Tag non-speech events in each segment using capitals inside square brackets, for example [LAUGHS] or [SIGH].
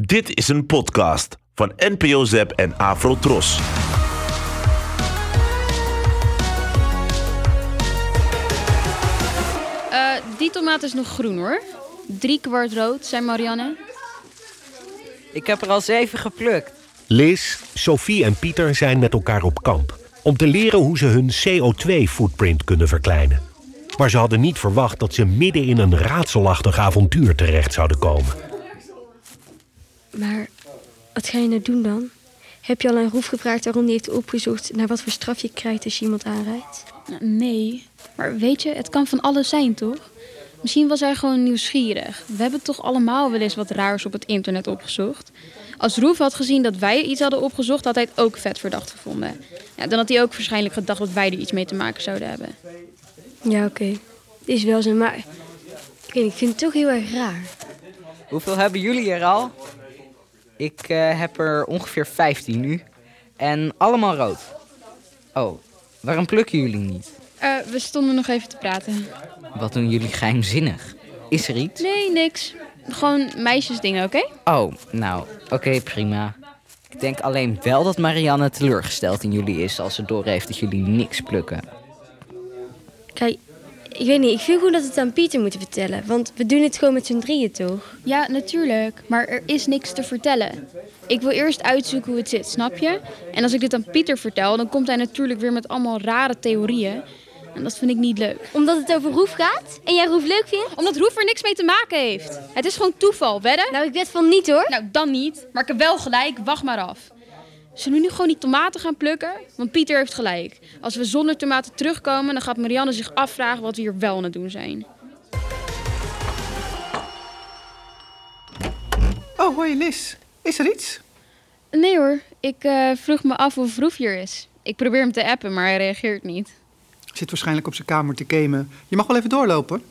Dit is een podcast van NPO Zep en Afro Tros. Eh, die tomaat is nog groen hoor. Drie kwart rood, zei Marianne. Ik heb er al zeven geplukt. Liz, Sophie en Pieter zijn met elkaar op kamp om te leren hoe ze hun CO2-footprint kunnen verkleinen. Maar ze hadden niet verwacht dat ze midden in een raadselachtig avontuur terecht zouden komen. Maar wat ga je nou doen dan? Heb je al aan Roef gevraagd waarom hij heeft opgezocht naar wat voor straf je krijgt als je iemand aanrijdt? Nou, nee, maar weet je, het kan van alles zijn toch? Misschien was hij gewoon nieuwsgierig. We hebben toch allemaal wel eens wat raars op het internet opgezocht. Als Roef had gezien dat wij iets hadden opgezocht, had hij het ook vet verdacht gevonden. Ja, dan had hij ook waarschijnlijk gedacht dat wij er iets mee te maken zouden hebben. Ja, oké. Is wel zo, maar ik, weet niet, ik vind het toch heel erg raar. Hoeveel hebben jullie er al? Ik eh, heb er ongeveer 15 nu. En allemaal rood. Oh, waarom plukken jullie niet? Eh, we stonden nog even te praten. Wat doen jullie geheimzinnig? Is er iets? Nee, niks. Gewoon meisjesdingen, oké? Oh, nou, oké, prima. Ik denk alleen wel dat Marianne teleurgesteld in jullie is als ze doorheeft dat jullie niks plukken. Kijk, ik weet niet, ik vind gewoon dat we het aan Pieter moeten vertellen. Want we doen het gewoon met z'n drieën, toch? Ja, natuurlijk. Maar er is niks te vertellen. Ik wil eerst uitzoeken hoe het zit, snap je? En als ik dit aan Pieter vertel, dan komt hij natuurlijk weer met allemaal rare theorieën. En dat vind ik niet leuk. Omdat het over Roef gaat en jij Roef leuk vindt? Omdat Roef er niks mee te maken heeft. Het is gewoon toeval, wedden? Nou, ik weet van niet hoor. Nou, dan niet. Maar ik heb wel gelijk, wacht maar af. Zullen we nu gewoon die tomaten gaan plukken? Want Pieter heeft gelijk. Als we zonder tomaten terugkomen, dan gaat Marianne zich afvragen wat we hier wel aan het doen zijn. Oh, hoi Liz. Is er iets? Nee hoor, ik eh, vroeg me af of Roef hier is. Ik probeer hem te appen, maar hij reageert niet. Zit waarschijnlijk op zijn kamer te gamen. Je mag wel even doorlopen.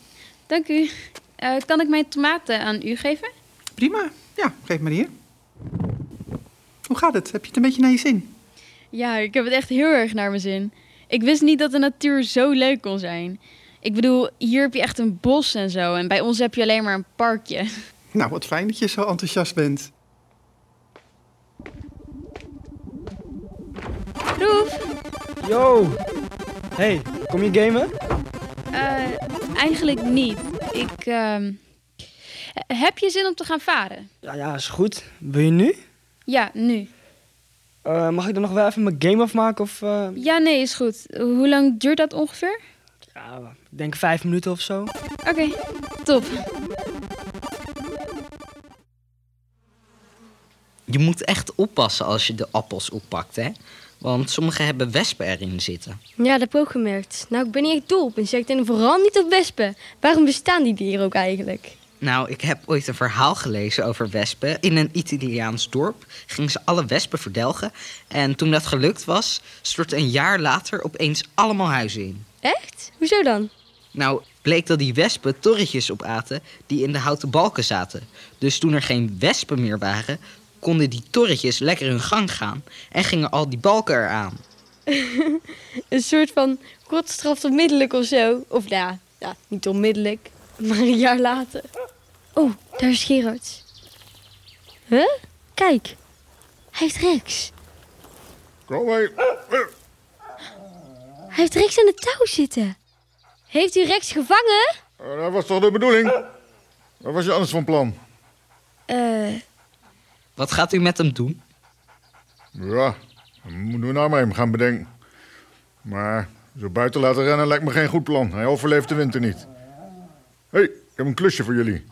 Dank u. Eh, kan ik mijn tomaten aan u geven? Prima. Ja, geef maar hier. Hoe gaat het? Heb je het een beetje naar je zin? Ja, ik heb het echt heel erg naar mijn zin. Ik wist niet dat de natuur zo leuk kon zijn. Ik bedoel, hier heb je echt een bos en zo. En bij ons heb je alleen maar een parkje. [LAUGHS] Nou, wat fijn dat je zo enthousiast bent. Roef, Yo! Hey, kom je gamen? eh, eigenlijk niet. Ik, ehm, Heb je zin om te gaan varen? Ja, ja, is goed. Wil je nu? Ja, nu. Eh, mag ik dan nog wel even mijn game afmaken? Of, eh, Ja, nee, is goed. Hoe lang duurt dat ongeveer? ja, ik denk vijf minuten of zo. Oké, top. Je moet echt oppassen als je de appels oppakt, hè? Want sommige hebben wespen erin zitten. Ja, dat heb ik ook gemerkt. Nou, ik ben niet echt dol op insecten en vooral niet op wespen. Waarom bestaan die dieren ook eigenlijk? Nou, ik heb ooit een verhaal gelezen over wespen. In een Italiaans dorp gingen ze alle wespen verdelgen. En toen dat gelukt was, stortte een jaar later opeens allemaal huizen in. Echt? Hoezo dan? Nou, bleek dat die wespen torretjes opaten die in de houten balken zaten. Dus toen er geen wespen meer waren, konden die torretjes lekker hun gang gaan en gingen al die balken eraan. [LAUGHS] Een soort van godstraf onmiddellijk of zo. Of ja, ja, niet onmiddellijk, maar een jaar later. Oh, daar is Gerard. Huh? Kijk, hij heeft Rex. Kom mee. Hij heeft Rex aan de touw zitten. Heeft u Rex gevangen? Eh, Dat was toch de bedoeling? Wat was je anders van plan? Eh, Wat gaat u met hem doen? Ja, moeten we nou maar even gaan bedenken. Maar zo buiten laten rennen lijkt me geen goed plan. Hij overleeft de winter niet. Hé, hey, ik heb een klusje voor jullie.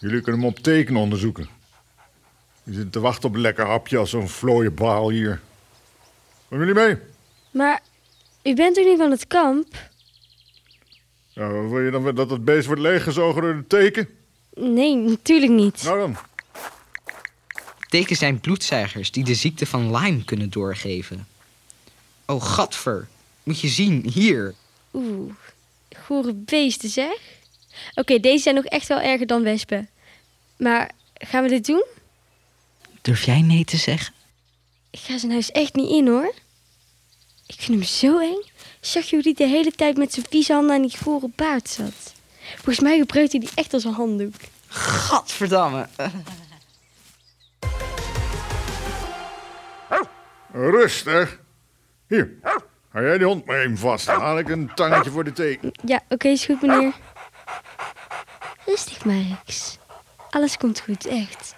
Jullie kunnen hem op tekenen onderzoeken. Je zit te wachten op een lekker hapje als zo'n vlooie baal hier. Gaan jullie mee? maar u bent toch niet van het kamp? Ja, wil je dan dat het beest wordt leeggezogen door de teken? Nee, natuurlijk niet. Nou dan. Teken zijn bloedzuigers die de ziekte van Lyme kunnen doorgeven. Oh, gadver. Moet je zien, hier. Oeh, gore beesten zeg. Oké, deze zijn nog echt wel erger dan wespen. Maar gaan we dit doen? Durf jij nee te zeggen? Ik ga zijn huis echt niet in hoor. Ik vind hem zo eng. Zag je hoe die de hele tijd met zijn vieze handen aan die gore baard zat? Volgens mij gebruikt hij die echt als een handdoek. Gadverdamme. Rustig. Hier, hou jij die hond maar even vast. Dan haal ik een tangetje voor de thee. Ja, oké, is goed, meneer. Rustig, Marix. Alles komt goed, echt.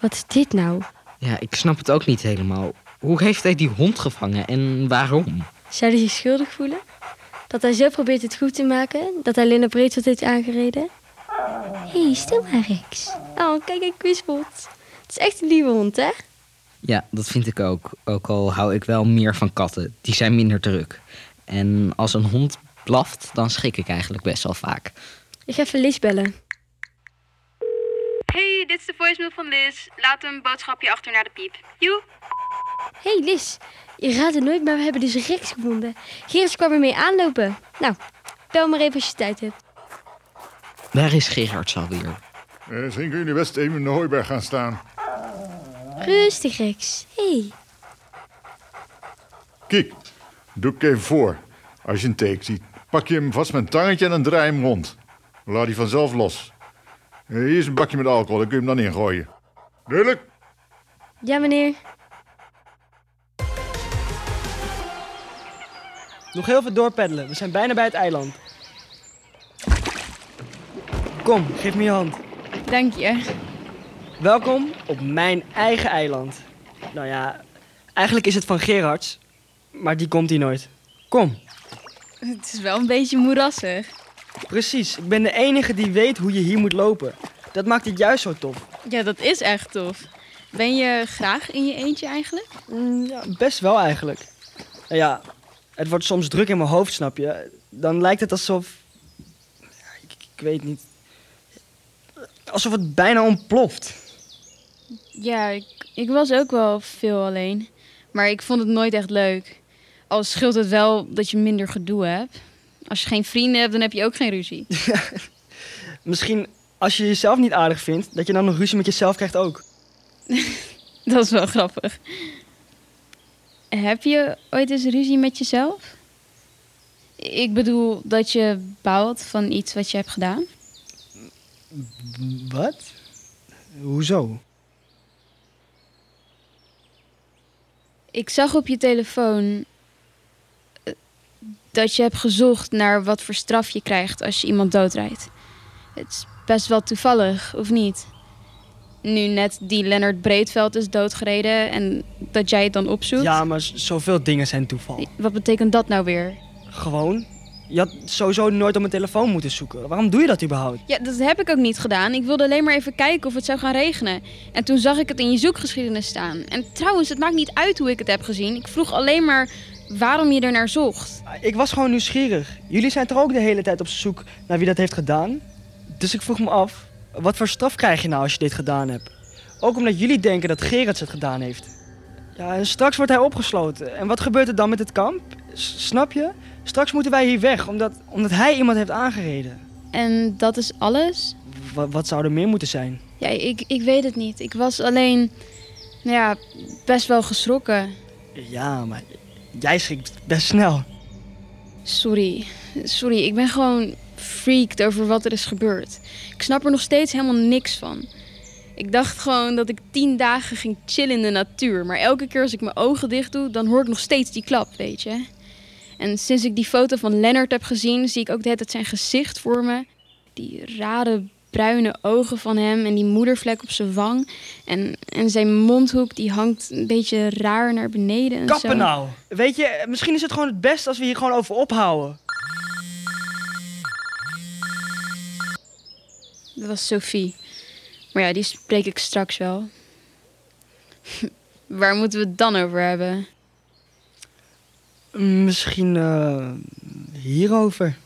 Wat is dit nou? Ja, ik snap het ook niet helemaal. Hoe heeft hij die hond gevangen en waarom? Zou hij zich schuldig voelen? Dat hij zo probeert het goed te maken? Dat hij Linda Breedveld heeft aangereden? Hé, hey, stil Marix. Oh, kijk, ik kwispelt. Het is echt een lieve hond, hè? Ja, dat vind ik ook. Ook al hou ik wel meer van katten. Die zijn minder druk. En als een hond blaft, dan schrik ik eigenlijk best wel vaak. Ik ga even Lies bellen. Hey, dit is de voicemail van Liz. Laat een boodschapje achter naar de piep. Joe. Hé, hey, Lies. Je raadt het nooit, maar we hebben dus Rex gevonden. Gerard kwam ermee aanlopen. Nou, bel maar even als je tijd hebt. Waar is Gerard alweer? Eh, misschien kun jullie best even in de hooiberg gaan staan. Rustig, Rex. Hé. Hey. Kijk, doe ik even voor. Als je een teken ziet, pak je hem vast met een tangetje en dan draai je hem rond. Dan laat hij vanzelf los. Hier is een bakje met alcohol, daar kun je hem dan ingooien. Duidelijk? Ja, meneer. Nog heel veel doorpeddelen. We zijn bijna bij het eiland. Kom, geef me je hand. Dank je. Welkom op mijn eigen eiland. Nou ja, eigenlijk is het van Gerards, maar die komt hier nooit. Kom. Het is wel een beetje moerassig. Precies, ik ben de enige die weet hoe je hier moet lopen. Dat maakt het juist zo tof. Ja, dat is echt tof. Ben je graag in je eentje eigenlijk? Mm, ja, best wel eigenlijk. Nou ja, het wordt soms druk in mijn hoofd, snap je? Dan lijkt het alsof... Ik weet niet... Alsof het bijna ontploft. Ja, ik, ik was ook wel veel alleen. Maar ik vond het nooit echt leuk. Al scheelt het wel dat je minder gedoe hebt. Als je geen vrienden hebt, dan heb je ook geen ruzie. [LAUGHS] Misschien als je jezelf niet aardig vindt, dat je dan nog ruzie met jezelf krijgt ook. [LAUGHS] Dat is wel grappig. Heb je ooit eens ruzie met jezelf? Ik bedoel dat je bouwt van iets wat je hebt gedaan. Wat? Hoezo? Ik zag op je telefoon dat je hebt gezocht naar wat voor straf je krijgt als je iemand doodrijdt. Het is best wel toevallig, of niet? Nu net die Lennart Breedveld is doodgereden en dat jij het dan opzoekt. Ja, maar zoveel dingen zijn toeval. Wat betekent dat nou weer? Gewoon. Je had sowieso nooit op mijn telefoon moeten zoeken. Waarom doe je dat überhaupt? Ja, dat heb ik ook niet gedaan. Ik wilde alleen maar even kijken of het zou gaan regenen. En toen zag ik het in je zoekgeschiedenis staan. En trouwens, het maakt niet uit hoe ik het heb gezien. Ik vroeg alleen maar waarom je er naar zocht. Ik was gewoon nieuwsgierig. Jullie zijn toch ook de hele tijd op zoek naar wie dat heeft gedaan? Dus ik vroeg me af, wat voor straf krijg je nou als je dit gedaan hebt? Ook omdat jullie denken dat Gerards het gedaan heeft. Ja, en straks wordt hij opgesloten. En wat gebeurt er dan met het kamp? S- snap je? Straks moeten wij hier weg, omdat, omdat hij iemand heeft aangereden. En dat is alles? Wa- wat zou er meer moeten zijn? Ja, ik, ik weet het niet. Ik was alleen, nou ja, best wel geschrokken. Ja, maar jij schrikt best snel. Sorry. Sorry, ik ben gewoon freaked over wat er is gebeurd. Ik snap er nog steeds helemaal niks van. Ik dacht gewoon dat ik tien dagen ging chillen in de natuur. Maar elke keer als ik mijn ogen dicht doe, dan hoor ik nog steeds die klap, weet je. En sinds ik die foto van Lennart heb gezien, zie ik ook de hele tijd zijn gezicht voor me. Die rare bruine ogen van hem en die moedervlek op zijn wang. En, en zijn mondhoek, die hangt een beetje raar naar beneden en zo. Kappen nou! Weet je, misschien is het gewoon het beste als we hier gewoon over ophouden. Dat was Sophie. Maar ja, die spreek ik straks wel. [LAUGHS] Waar moeten we het dan over hebben? Misschien eh, hierover.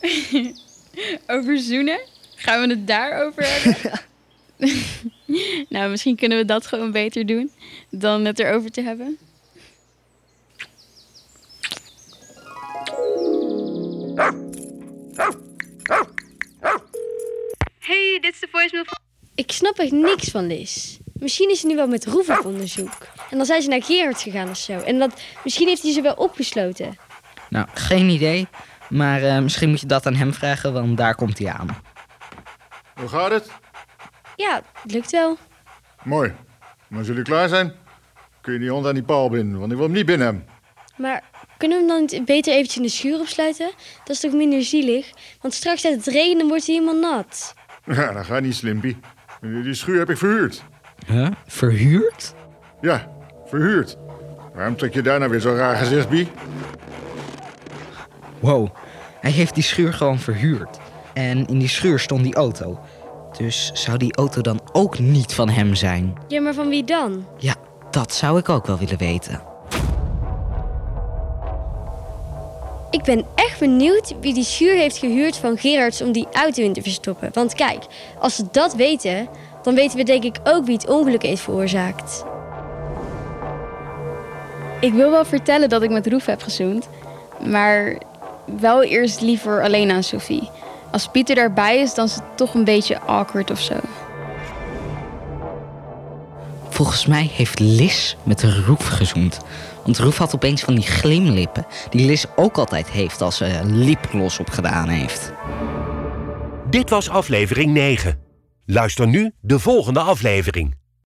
[LAUGHS] Over zoenen? Gaan we het daarover hebben? [LAUGHS] [LAUGHS] nou, misschien kunnen we dat gewoon beter doen dan het erover te hebben. Hey, dit is de voicemail van... Ik snap echt niks van Liz. Misschien is ze nu wel met Roef op onderzoek. En dan zijn ze naar Gerard gegaan of zo. En dat, misschien heeft hij ze wel opgesloten. Nou, geen idee. Maar eh, misschien moet je dat aan hem vragen, want daar komt hij aan. Hoe gaat het? Ja, het lukt wel. Mooi. En als jullie klaar zijn, kun je die hond aan die paal binden, want ik wil hem niet binnen hebben. Maar kunnen we hem dan niet beter eventjes in de schuur opsluiten? Dat is toch minder zielig? Want straks gaat het regenen en wordt hij helemaal nat. [LAUGHS] Ja, dat gaat niet, Slimpy. Die schuur heb ik verhuurd. Huh? Verhuurd? Ja, verhuurd. Waarom trek je daar nou weer zo'n raar gezicht, Bie? Wow, hij heeft die schuur gewoon verhuurd. En in die schuur stond die auto. Dus zou die auto dan ook niet van hem zijn? Ja, maar van wie dan? Ja, dat zou ik ook wel willen weten. Ik ben echt benieuwd wie die schuur heeft gehuurd van Gerards om die auto in te verstoppen. Want kijk, als we dat weten, dan weten we denk ik ook wie het ongeluk heeft veroorzaakt. Ik wil wel vertellen dat ik met Roef heb gezoend. Maar wel eerst liever alleen aan Sophie. Als Pieter daarbij is, dan is het toch een beetje awkward of zo. Volgens mij heeft Lis met Roef gezoend. Want Roef had opeens van die glimlippen. Die Lis ook altijd heeft als ze lipgloss opgedaan heeft. Dit was aflevering 9. Luister nu de volgende aflevering.